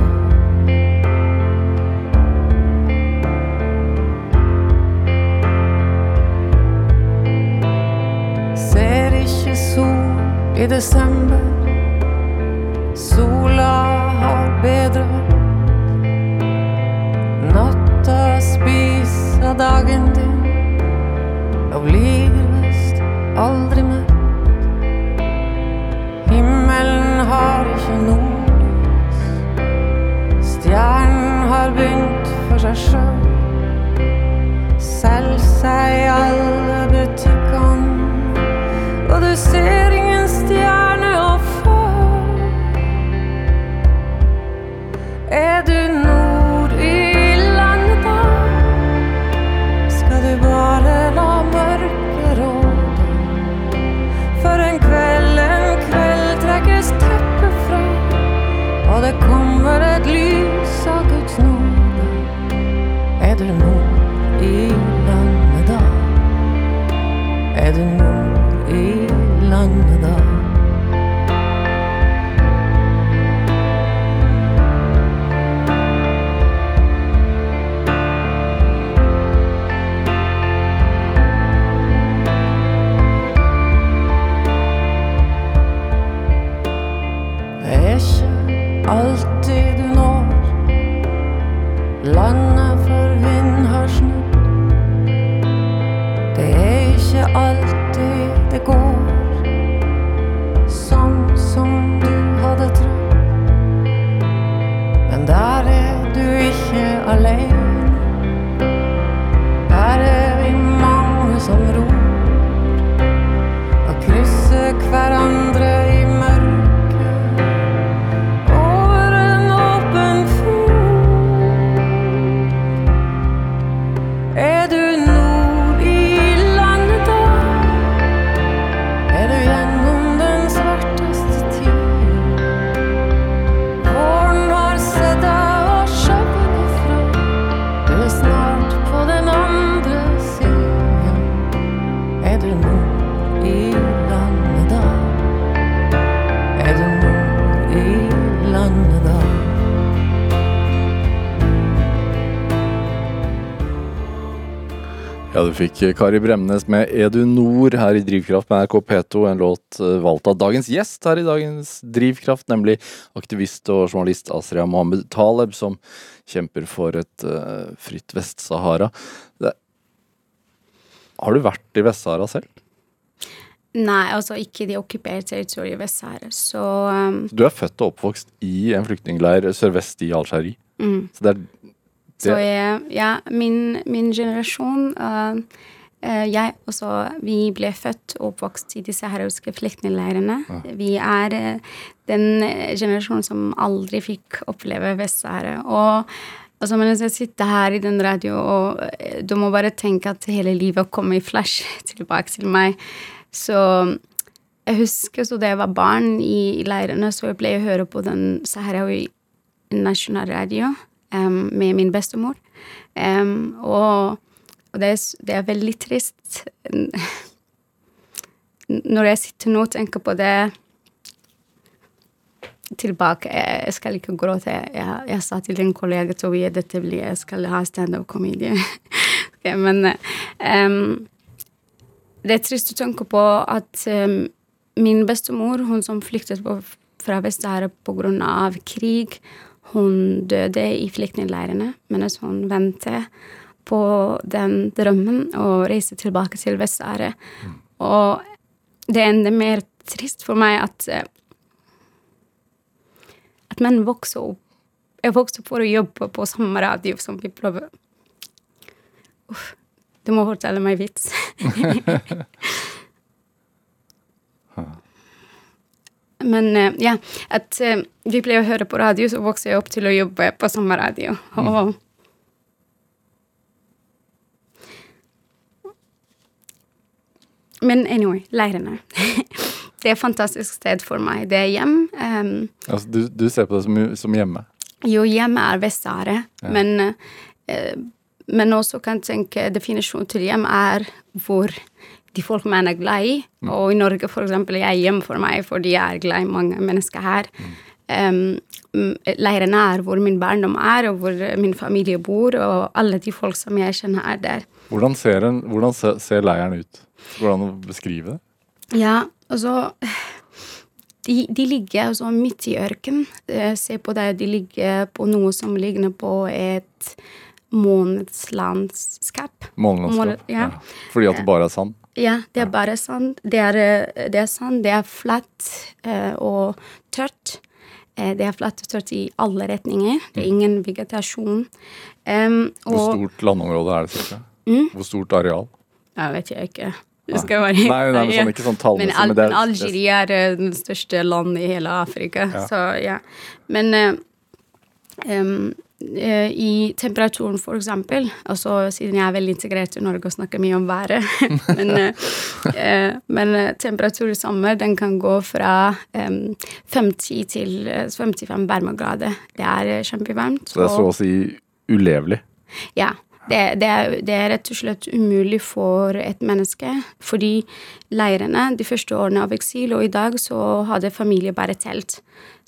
Ser ikke sol i desember. Dagen din og blir visst aldri møtt. Himmelen har ikke nordlys. Stjernen har begynt for seg sjøl. Selger seg i alle butikkene. Og du ser ingen stjerne fikk Kari Bremnes med Edu nord' her i Drivkraft med NRK P2, en låt eh, valgt av dagens gjest her i dagens Drivkraft, nemlig aktivist og journalist Asria Mohammed Taleb, som kjemper for et uh, fritt Vest-Sahara. Har du vært i Vest-Sahara selv? Nei, altså ikke de okkuperte territoriet Vest-Sahara. Så um, Du er født og oppvokst i en flyktningleir sørvest i Al-Shari. Så det er Så jeg, ja, min, min generasjon uh, Jeg også, vi ble født og oppvokst i de saharawiske flyktningleirene. Vi er uh, den generasjonen som aldri fikk oppleve Vest-Sahara. Og altså, mens jeg sitter her i den radio, og du må bare tenke at hele livet kommer i flash tilbake til meg. Så jeg husker så da jeg var barn i, i leirene, så jeg ble å høre på den Saharawi nasjonalradio em, med min bestemor. Um, og og det, er, det er veldig trist når jeg sitter nå og tenker på det tilbake Jeg skal ikke gråte. Jeg, jeg sa til en kollega Tobias dette blir jeg skal ha standup-komedie. okay, men um, det er trist å tenke på at um, min bestemor, hun som flyktet på, fra Vest-Sahara pga. krig, hun døde i flyktningleirene mens hun ventet på den drømmen å reise tilbake til Vest-Sahara. Og det er enda mer trist for meg at eh, at menn vokser opp Jeg vokste opp for å jobbe på samme radio som vi prøver Uff. Du må fortelle meg vits. Men eh, ja, at eh, vi pleier å høre på radio, så vokste jeg opp til å jobbe på samme radio. Og Men anyway, leirene. det er et fantastisk sted for meg. Det er hjem. Um, Altså, du, du ser på det som, som hjemme. jo, hjemme er Vest-Sahara, men, uh, men også kan jeg tenke definisjonen til hjem er hvor de folk man er glad i. Og i Norge, for eksempel, er hjemme for meg fordi jeg er glad i mange mennesker her. Um, leiren er hvor min barndom er, og hvor min familie bor, og alle de folk som jeg kjenner, er der. Hvordan ser, en, hvordan ser leiren ut? Går det an å beskrive det? Ja, altså de, de ligger altså midt i ørkenen. Eh, Se på det, de ligger på noe som ligner på et månedslandskap. Månelandskap? ja. ja. Fordi at det bare er sand? Ja, det er bare sand. Det er, eh, det er sand, det er flatt eh, og tørt. Eh, det er flatt og tørt i alle retninger. Det er ingen vegetasjon. Em, Hvor stort landområde er det cirka? Mm. Hvor stort areal? Jeg vet jeg ikke. Det skal være Nei, nei, men sånn, ikke sånn tallmessig, Men, Al men det er- men Algerie er den største landet i hele Afrika, Ja. så ja. Men eh, i temperaturen, for eksempel, altså siden jeg er veldig integrert i Norge og snakker mye om været Men, eh, eh, men eh, temperatur i sommer, den kan gå fra eh, 50 til eh, 55 varmegrader. Det er eh, kjempevarmt. Så det er så å si ulevelig. ja. Det, det, er, det er rett og slett umulig for et menneske, fordi leirene de første årene av eksil, og i dag så hadde familie bare telt.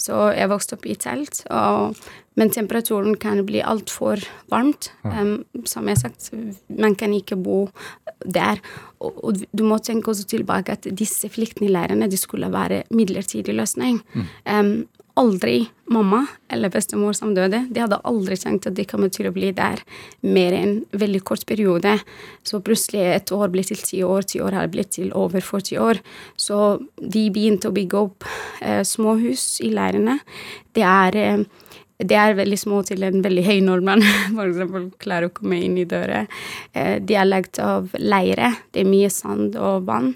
Så jeg vokste opp i telt, og, men temperaturen kan bli altfor varmt. Um, som jeg har sagt, man kan ikke bo der. Og, og du må tenke også tilbake at disse flyktningleirene de skulle være midlertidig løsning. Um, aldri mamma eller bestemor som døde, de hadde aldri tenkt at de kom til å bli der mer enn veldig kort periode. Så plutselig et år ble til ti år, ti år har blitt til over 40 år. Så de begynte å bygge opp eh, små hus i leirene. Det er eh, det er veldig små til en veldig høy nordmann, eksempel, klarer å komme inn i døra. Eh, de er lagd av leire. Det er mye sand og vann.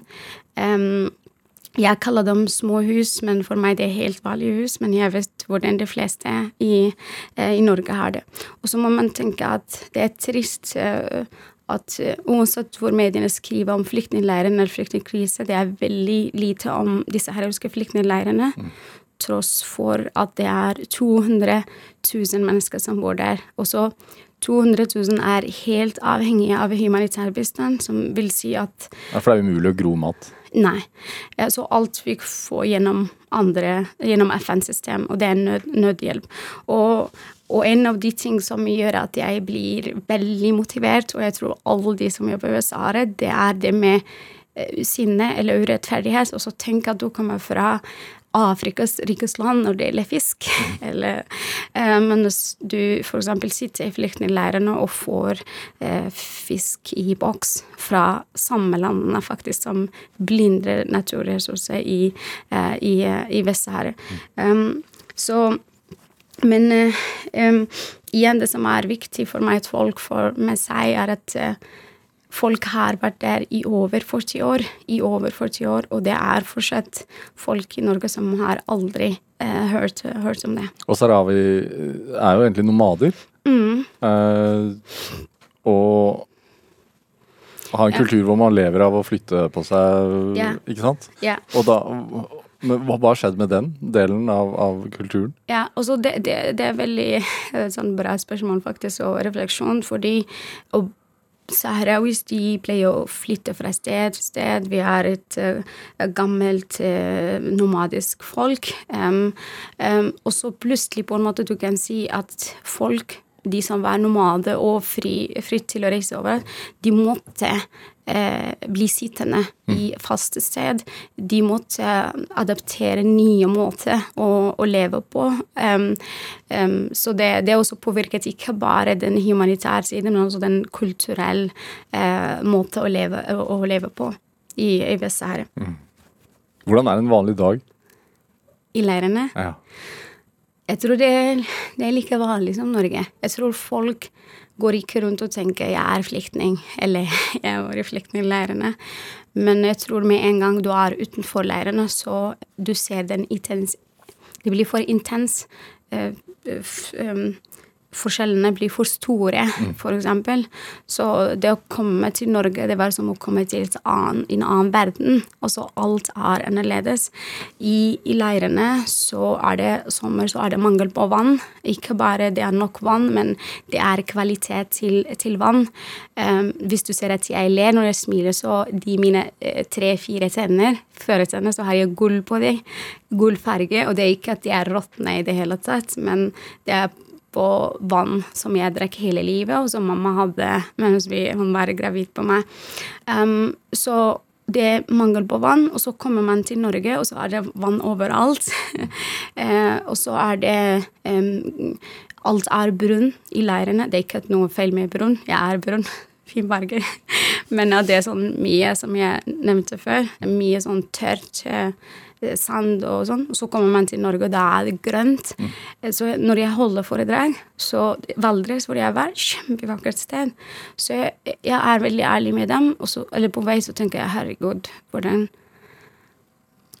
Jeg kaller dem små hus, men for meg det er helt vanlige hus. Men jeg vet hvordan de fleste i, eh, i Norge har det. Og så må man tenke at det er trist eh, at uansett hvor mediene skriver om flyktningleirer eller flyktningkrise, det er veldig lite om disse herauske flyktningleirene. Tross for at det er 200 000 mennesker som bor der. Og så 200 000 er helt avhengige av humanitær bistand, som vil si at Ja, for det er umulig å gro mat. Nei. Så alt vi får gjennom andre, gjennom FN-system, og det er nød, nødhjelp. Og, og en av de ting som gjør at jeg blir veldig motivert, og jeg tror alle de som jobber i USA, det, det er det med eh, sinne eller urettferdighet. Og så tenk at du kommer fra Afrikas rikeste land når det gjelder fisk. Eller eh, mens du f.eks. sitter i flyktningleirene og får eh, fisk i boks fra samme landene faktisk som blindre naturressurser i, eh, i, eh, i Vest-Sahara. Um, så men eh, em, igjen, det som er viktig for meg at folk får med seg, er at eh, folk har vært der i over 40 år. I over 40 år, og det er fortsatt folk i Norge som har aldri eh, hørt, hørt om det. Og sahrawi er jo egentlig nomader. Mm. Eh, og har en kultur hvor man lever av å flytte på seg, Ja. ikke sant? Ja. Og da, men hva har skjedd med den delen av, av kulturen? Ja, det, det, det er veldig eh, sånn bra spørsmål faktisk, og refleksjon, fordi og Saharawis de pleier å flytte fra sted til sted. Vi er et uh, gammelt uh, nomadisk folk. Um, um, og så plutselig på en måte du kan si at folk, de som var nomade og fri, fritt til å reise over, de måtte eh, bli sittende i faste sted. De måtte adaptere nye måter å, å leve på. Um, um, så det, det også påvirket ikke bare den humanitære siden, men også den kulturelle eh, måten å leve, å, å leve på i, i Vest-Sahara. Hvordan er en vanlig dag? I leirene. Ja. Jeg tror det, det er like vanlig som Norge. Jeg tror folk går ikke rundt og tenker 'jeg er flyktning', eller 'jeg var i flyktningleirene'. Men jeg tror med en gang du er utenfor leirene, så du ser den intens Det blir for intens. Uh, um, forskjellene blir for store, mm. eksempel. Så det å komme til Norge, det var som å komme til annen, en annen verden. Og så alt er annerledes. I, I, leirene så er det sommer, så er det mangel på vann. Ikke bare det er nok vann, men det er kvalitet til, til vann. Um, hvis du ser at jeg ler når jeg smiler, så de mine uh, tre-fire tenner, føretenner, så har jeg gull på dem. Gullfarge. Og det er ikke at de er råtne i det hele tatt, men det er på vann som jeg drakk hele livet, og som mamma hadde mens hun var gravid på meg. Um, så det er mangel på vann, og så kommer man til Norge, og så er det vann overalt. eh, og så er det um, Alt er brunn i leirene. Det er ikke noe feil med brunn. Jeg er brunn. Fin berger. Men det er sånn mye, som jeg nevnte før, mye sånn tørt Eh, sand og sånn. Så kommer man til Norge, og da er det grønt. Mm. Eh, så når jeg holder foredrag, så Valdres, hvor jeg var, kjempevakkert sted. Så jeg, jeg, er veldig ærlig med dem, så, eller på vei så tenker jeg herregud, hvordan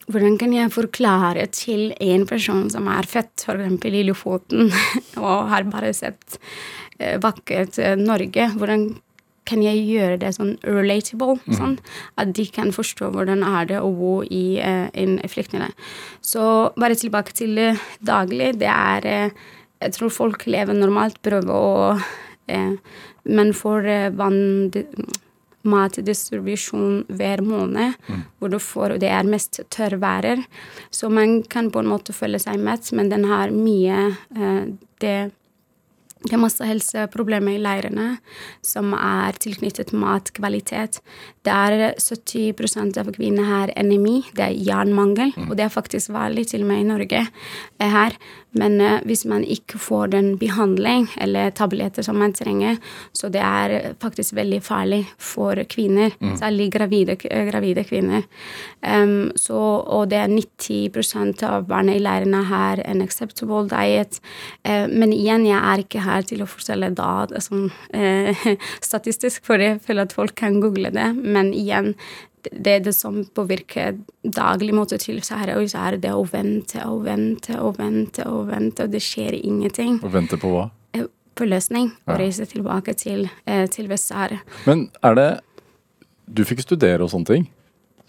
hvordan kan jeg forklare til en person som er født f.eks. i Lofoten og har bare sett eh, vakkert Norge, hvordan kan jeg gjøre det sånn relatable, mm. sånn at de kan forstå hvordan er det å bo i uh, en flyktningleir. Så bare tilbake til uh, daglig. Det er uh, Jeg tror folk lever normalt, prøver å Men får vann matdistribusjon hver måned, mm. hvor du får, og det er mest tørrværer. Så man kan på en måte føle seg mett, men den har mye det det er masse helseproblemer i leirene som er tilknyttet matkvalitet. Det er 70% av kvinner har NMI, det er jernmangel, mm. og det er faktisk vanlig til og med i Norge her. Men uh, hvis man ikke får den behandling eller tabletter som man trenger, så det er faktisk veldig farlig for kvinner, mm. særlig gravide, gravide kvinner. Um, så, og det er 90% av barna i leirene har en acceptable diet. Uh, men igjen, jeg er ikke her til å fortelle da altså, uh, statistisk, for jeg føler at folk kan google det. Men igjen, det er det som påvirker daglig måte til Sahara, og så er det å vente og vente og vente, og vente, og det skjer ingenting. Og vente på hva? Eh, på løsning. Å reise tilbake til, eh, til Vest-Sahara. Men er det Du fikk studere og sånne ting?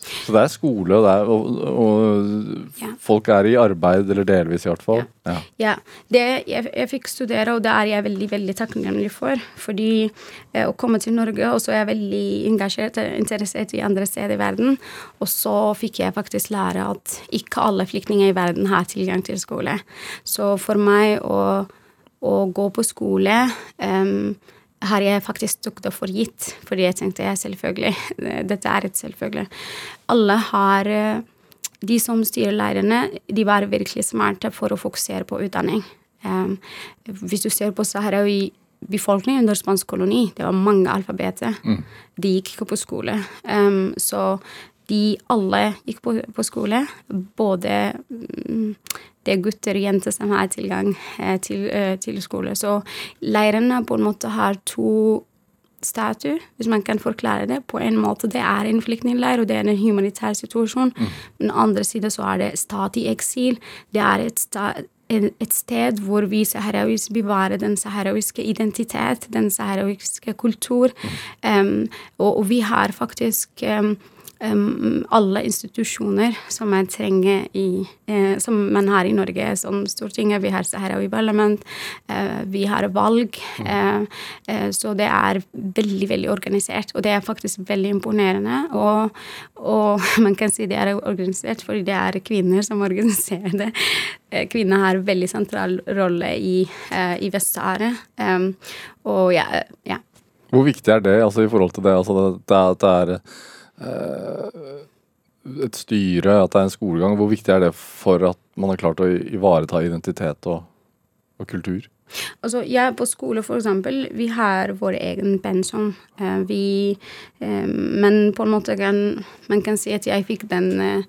Så det er skole, og, er, og, og ja. folk er i arbeid, eller delvis i hvert fall. Ja. ja. Det, jeg, jeg, fikk studere, og det er jeg veldig veldig takknemlig for. Fordi eh, å komme til Norge, og så er jeg veldig engasjert interessert i andre steder i verden. Og så fikk jeg faktisk lære at ikke alle flyktninger i verden har tilgang til skole. Så for meg å, å gå på skole um, har jeg faktisk tok det for gitt, fordi jeg tenkte jeg selvfølgelig Dette er et selvfølgelig. Alle har eh, De som styrer leirene, de var virkelig smarte for å fokusere på utdanning. Um, hvis du ser på saharawi befolkning under spansk koloni, det var mange alfabeter. Mm. De gikk ikke på skole. Um, så de alle gikk på, på skole. Både um, det er gutter og jenter som har tilgang eh, til, eh, til skole. Så leirene på en måte har to statuer, hvis man kan forklare det. På en måte det er en flyktningleir, og det er en humanitær situasjon. Mm. Den andre siden så er det stat i eksil. Det er et, sta, et sted hvor vi saharawiske bevarer den saharawiske identitet, den saharawiske kultur. Mm. Um, og, og, vi har faktisk um, um, alle institusjoner som man trenger i uh, Som man har i Norge, som Stortinget, vi har Saharawi-parlament, uh, vi har valg. Uh, så det er veldig, veldig organisert, og det er faktisk veldig imponerende. Og, og man kan si det er organisert fordi det er kvinner som organiserer det. Kvinner har veldig sentral rolle i, i Vest-Sahara. Um, og ja, ja. Hvor viktig er det altså, i forhold til det? Altså, det, det er Eh, et styre, at det er en skolegang. Hvor viktig er det for at man har klart å ivareta identitet og, og kultur? Altså, jeg på skole, for eksempel, vi har vår egen pensum. Eh, vi eh, Men på en måte kan man kan si at jeg fikk den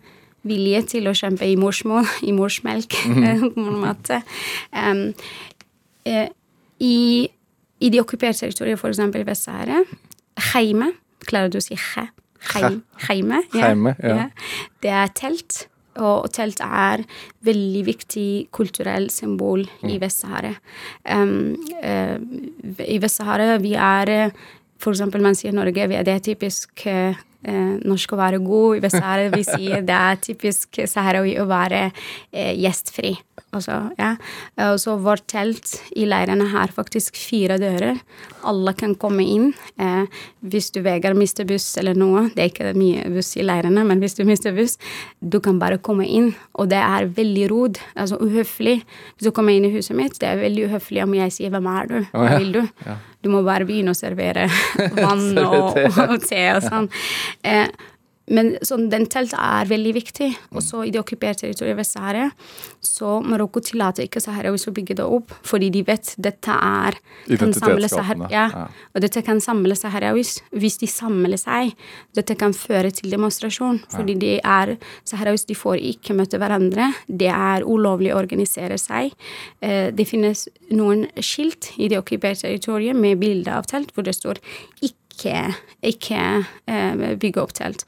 vilje til å kjempe i morsmål, i morsmelk, på en måte. Um, eh, i, I de okkuperte territoriene, f.eks. Vest-Sahara, heime Klarer du å si he? Heim, heime? Heime, ja. Det er telt. Og telt er veldig viktig kulturell symbol i Vest-Sahara. Um, uh, I Vest-Sahara vi er For eksempel man sier Norge, det er typisk eh, norsk å være god. I Vest-Sahara vi sier det er typisk saharawi å være eh, gjestfri. Altså, ja. Og så vårt telt i leirene har faktisk fire dører. Alle kan komme inn. Eh, hvis du vegrer mister buss eller noe, det er ikke mye buss i leirene, men hvis du mister buss, du kan bare komme inn. Og det er veldig rod, altså uhøflig. Hvis du kommer inn i huset mitt, det er veldig uhøflig om jeg sier 'hvem er du', hva vil du? Du må bare begynne å servere vann og, og te og sånn. Eh, men sånn, den teltet er veldig viktig. Også i det okkuperte territoriet Vest-Sahara, så Marokko tillater ikke saharawier å bygge det opp, fordi de vet dette er kan samle sahara, ja, ja. Og dette kan samle saharawier. Hvis de samler seg, dette kan føre til demonstrasjon. Fordi de er saharawier, de får ikke møte hverandre. Det er ulovlig å organisere seg. Eh, det finnes noen skilt i det okkuperte territoriet med bilde av telt hvor det står ikke ikke, ikke eh, bygge opp telt.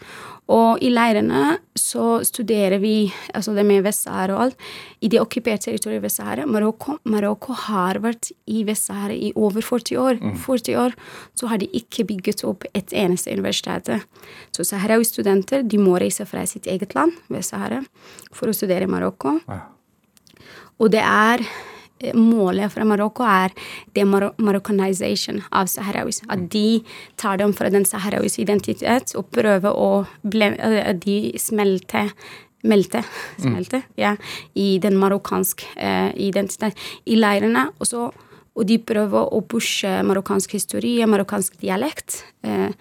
Og i leirene så studerer vi altså det med Vest-Sahara og alt. I det okkuperte territoriet Vest-Sahara Marokko, Marokko har vært i Vest-Sahara i over 40 år. Mm. 40 år så har de ikke bygget opp et eneste universitet. Så saharawi-studenter de må reise fra sitt eget land, Vest-Sahara, for å studere i Marokko. Ja. Og det er målet fra Marokko er det mar marokkanization av saharawis. At de tar dem fra den saharawis identitet og prøver å ble, de smelte Melte, smelte, mm. ja, i den marokkanske uh, identitet. I leirene. Og så og de prøver å pushe marokkansk historie, marokkansk dialekt. Eh,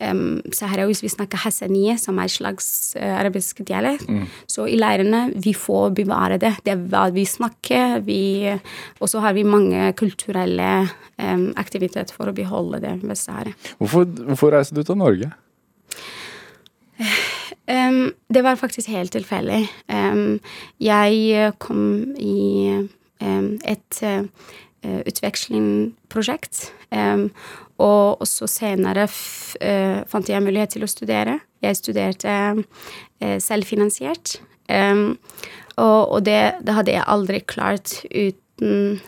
um, Sahrawis vi snakker hasaniye, som er en slags uh, arabisk dialekt. Mm. Så i leirene vi får bevare det. Det er hva vi snakker. Vi, og så har vi mange kulturelle aktiviteter for å beholde det ved Sahara. Hvorfor, hvorfor reiste du til Norge? Um, det var faktisk helt tilfeldig. Um, jeg kom i et Eh, utvekslingsprosjekt. og så senere eh, fant jeg mulighet til å studere. Jeg studerte eh, selvfinansiert. og, det, det, hadde jeg aldri klart uten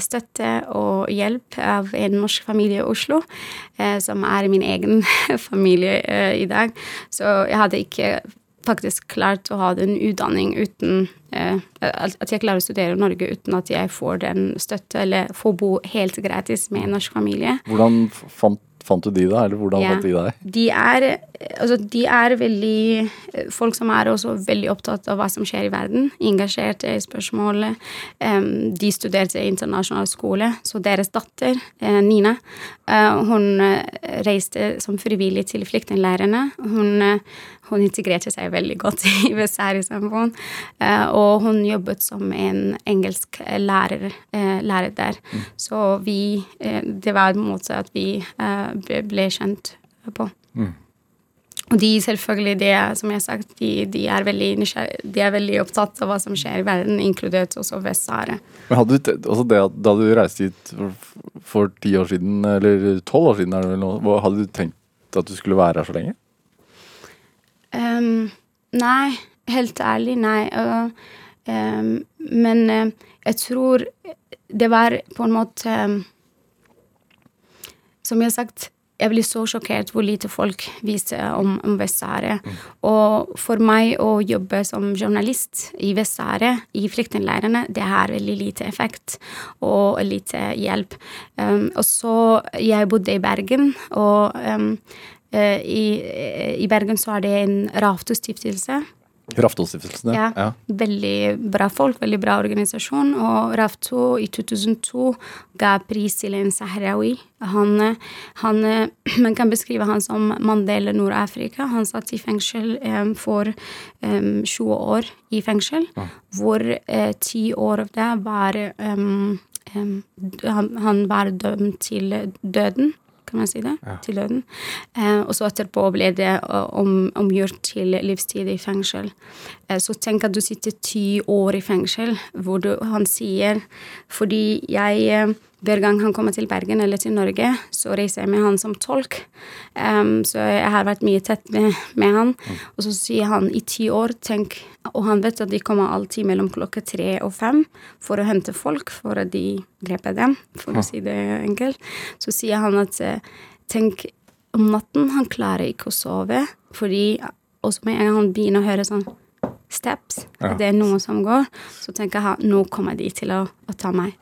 støtte og hjelp av en norsk familie i Oslo, som er min egen familie i dag. Så jeg hadde ikke faktisk klart å ha den utdanning uten eh, At jeg klarer å studere i Norge uten at jeg får den støtte, eller får bo helt gratis med en norsk familie. Hvordan fant Fant du de da, eller hvordan ja. fant de deg? De er, altså, de er veldig Folk som er også veldig opptatt av hva som skjer i verden. Engasjerte i spørsmålet. De studerte i internasjonal skole, så deres datter, uh, Nina, hun reiste som frivillig til flyktningleirene. Hun, hun, integrerte seg veldig godt i USA-samfunn, og hun jobbet som en engelsk lærer, lærer der. Mm. Så vi Det var en måte at vi ble kjent på. Mm. Og de selvfølgelig, det, som jeg har sagt, de, de, er de er veldig opptatt av hva som skjer i verden, inkludert også Vest-Sahara. Men hadde du, altså det, Da du reiste hit for ti år siden, eller tolv år siden, noe, hadde du tenkt at du skulle være her så lenge? Um, nei. Helt ærlig, nei. Uh, um, men uh, jeg tror det var på en måte um, Som jeg har sagt, jeg blir så sjokkert hvor lite folk viser om, om Vest-Sahara. Mm. Og for meg å jobbe som journalist i Vest-Sahara, i flyktningleirene, det har veldig lite effekt og lite hjelp. Um, og så Jeg bodde i Bergen, og um, i, i, Bergen så er det en Rafto-stiftelse Rafto-stiftelsen, ja. ja. Veldig bra folk, veldig bra organisasjon. Og Rafto i 2002 ga pris til en sahrawi. Han, han, Man kan beskrive han som Mandela Nord-Afrika. Han satt i fengsel um, for um, 20 år i fengsel, ja. hvor uh, ti år av det var um, han, han var dømt til døden. Kan man si det, til døden. Eh, og så etterpå ble det eh, om, omgjort til livstid i fengsel. Eh, så tenk at du sitter ti år i fengsel, hvor du, han sier Fordi jeg eh, hver gang han kommer til Bergen eller til Norge, så reiser jeg med han som tolk. Um, så jeg har vært mye tett med, med han. Og så sier han i ti år, tenk Og han vet at de kommer alltid mellom klokka tre og fem for å hente folk, for at de dreper dem, for å si det enkelt. Så sier han at eh, tenk om natten, han klarer ikke å sove, fordi Og så med en gang han begynner å høre sånn steps, Ja. det er noen som går, så tenker jeg nå kommer de til å, å ta meg.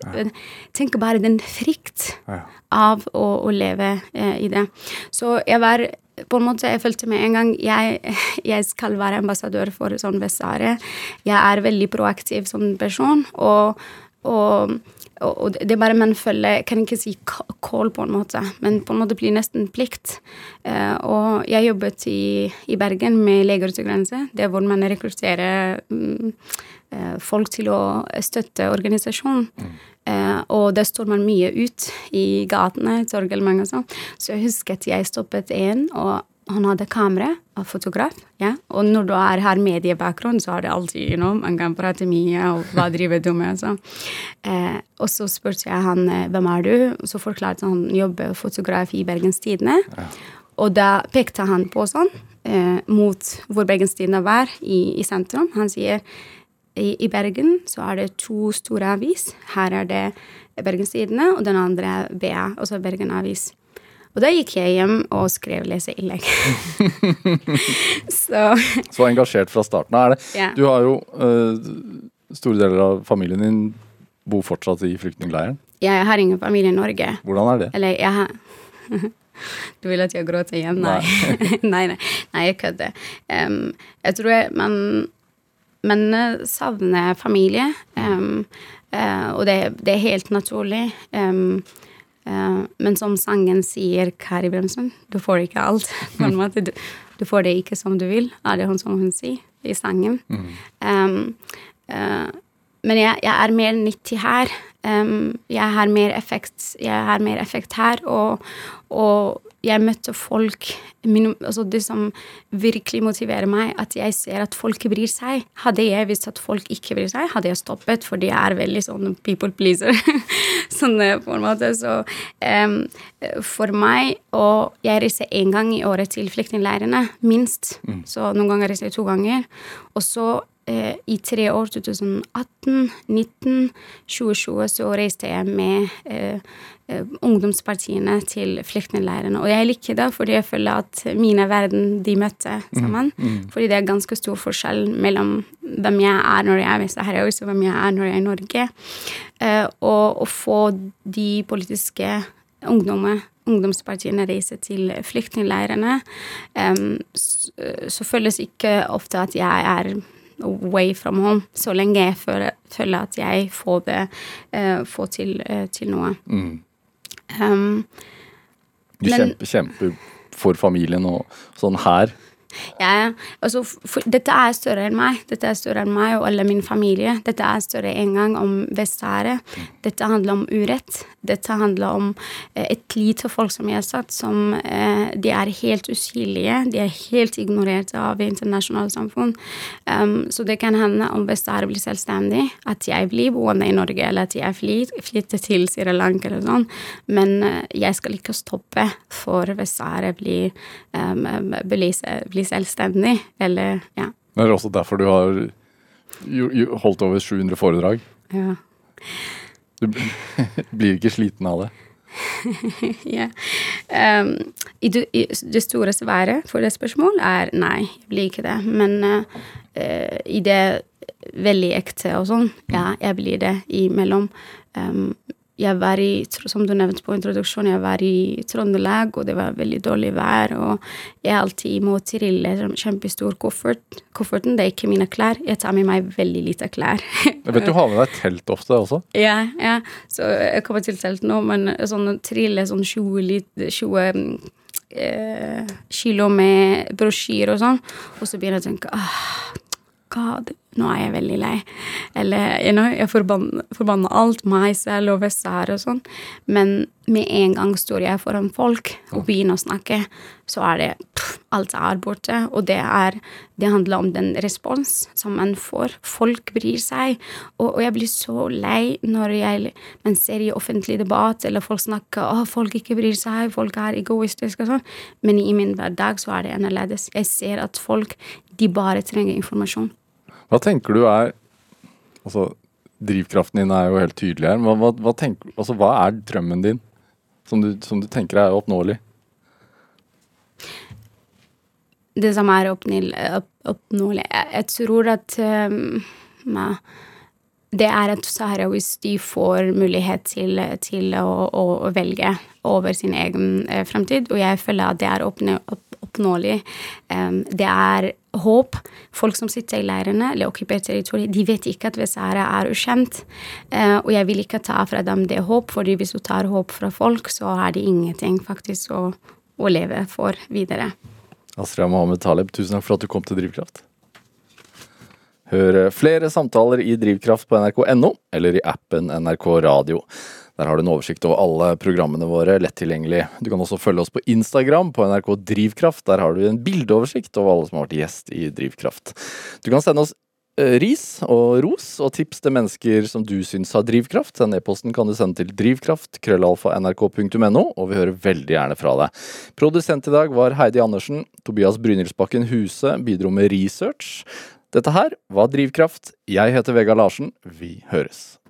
Tenk bare den frykt Ja. av å, å leve eh, i det. Så jeg var på en måte, Jeg følte med en gang jeg, jeg skal være ambassadør for sånn Vest-Sahara. Jeg er veldig proaktiv som person, og, og, og det er bare man følger kan ikke si call, på en måte, men på en måte blir nesten plikt. Eh, og jeg jobbet i, i Bergen med Leger uten grenser, det er hvor man rekrutterer mm, eh, folk til å støtte organisasjonen. Eh, og der står man mye ut i gatene, Torgallmenn og sånn. Så jeg husker at jeg stoppet en, og han hadde kamera og fotograf. ja. Og når du er her mediebakgrunn, så er det alltid you know, man kan prate mye, og hva driver du med? og sånn. Eh, og så spurte jeg han eh, hvem er du, og så forklarte han jobber fotograf i Bergens Tidende. Og da pekte han på sånn, eh, mot hvor Bergens Tidende var, i, i sentrum. Han sier i, I Bergen så er det to store avis. Her er det Bergens Tidende, og den andre er BA, altså Bergen Avis. Og da gikk jeg hjem og skrev leseinnlegg. så Så engasjert fra starten av. Det Ja. Du har jo uh, store deler av familien din bor fortsatt i flyktningleiren. jeg har ingen familie i Norge. Hvordan er det? Eller jeg har Du vil at jeg gråter igjen? Nei. nei, nei, nei, jeg kødder. Um, jeg tror jeg, man, man savner familie, um, uh, og det, det er helt naturlig. Eh, men som sangen sier, Kari Bremsen, du får ikke alt. på en måte. Du, du får det ikke som du vil, er det hun som hun sier i sangen. Mm. Um, uh, men jeg, jeg er mer nyttig her. Um, jeg har mer effekt, jeg har mer effekt her, og, og jeg møtte folk min, altså Det som virkelig motiverer meg, at jeg ser at folk bryr seg. Hadde jeg visst at folk ikke bryr seg, hadde jeg stoppet, fordi jeg er veldig sånn people pleaser. sånn eh, på en måte. Så um, for meg Og jeg reiser én gang i året til flyktningleirene, minst. Så noen ganger reiser jeg to ganger. Og så i tre år, 2018, 19, 2020, så reiste jeg med eh, eh, ungdomspartiene til flyktningleirene. Og jeg liker det, fordi jeg føler at mine verden, de møtte sammen. Fordi det er ganske stor forskjell mellom hvem jeg er når jeg er i Sahara, og hvem jeg er når jeg er i Norge. Eh, og å få de politiske ungdommer ungdomspartiene reiser til flyktningleirene, så føles ikke ofte at jeg er away from home, så lenge jeg føler, føler at jeg får det uh, får til, uh, til noe. Mm. Um, Du Men- kjemper, kjemper for familien og sånn her. Jeg, altså, for, dette er større enn meg. Dette er større enn meg og alle min familie. Dette er større en gang om Vest-Sahara. Dette handler om urett. Dette handler om eh, et lite folk, som jeg har satt som eh, de er helt usynlige. De er helt ignorert av internasjonale samfunn. Um, så det kan hende om Vest-Sahara blir selvstendig, at jeg blir boende i Norge, eller at jeg flytter til Sri Lanka eller sånn. Men eh, jeg skal ikke stoppe for Vest-Sahara blir, um, blir, se- selvstendig, eller ja. Det er også derfor du har holdt over 700 foredrag. ja. Du blir ikke sliten av det. ja. Um, i, det, I det store svaret for det spørsmålet er nei, jeg blir ikke det. Men uh, i det veldig ekte og sånn, ja, jeg blir det imellom. Um, jeg var i, som du nevnte på introduksjonen, jeg var i Trøndelag, og det var veldig dårlig vær, og jeg alltid må trille en kjempestor koffert. Kofferten, det er ikke mine klær. Jeg tar med meg veldig lite klær. Jeg vet du har med deg telt ofte også. Ja, ja. Så jeg kommer til telt nå, men sånn trille sånn 20, lit- 20 mm, eh, kilo med brosjyr og sånn, og så begynner jeg å tenke ah, God, nå er jeg veldig lei. Eller you know, jeg forbanner, forbanner alt, meg selv og Vest-Sahara og sånn. Men med en gang står jeg foran folk og begynner å snakke, så er det pff, Alt er borte. Og det, er, det handler om den respons som man får. Folk bryr seg. Og, og jeg blir så lei når jeg, man ser i offentlig debatt eller folk snakker å, folk ikke bryr seg, folk er egoistiske og sånn. Men i min hverdag så er det annerledes. Jeg ser at folk, de bare trenger informasjon. Hva tenker du er Altså, drivkraften din er jo helt tydelig her. Hva, hva, hva, tenker, altså, hva er drømmen din som du, som du tenker er oppnåelig? det som er oppnåelig Jeg tror at um, det er at sahrawis de får mulighet til, til å, å, velge over sin egen eh, fremtid, og jeg føler at det er oppnåelig. Um, det er håp. Folk som sitter i leirene eller okkupert territorium, de vet ikke at Vest-Sahara er ukjent. Uh, og jeg vil ikke ta fra dem det håp, fordi hvis du tar håp fra folk, så har de ingenting faktisk å, å leve for videre. Astrid Mohammed Taleb, tusen takk for at du kom til Drivkraft. Hør flere samtaler i Drivkraft på nrk.no eller i appen NRK Radio. Der har du en oversikt over alle programmene våre lett tilgjengelig. Du kan også følge oss på Instagram på NRK Drivkraft. Der har du en bildeoversikt over alle som har vært gjest i Drivkraft. Du kan sende oss Eh, ris og ros og tips til mennesker som du syns har drivkraft. Den e-posten kan du sende til drivkraft, krøllalfa, nrk.no, og vi hører veldig gjerne fra deg. Produsent i dag var Heidi Andersen. Tobias Brynildsbakken Huse bidro med research. Dette her var Drivkraft. Jeg heter Vegard Larsen. Vi høres.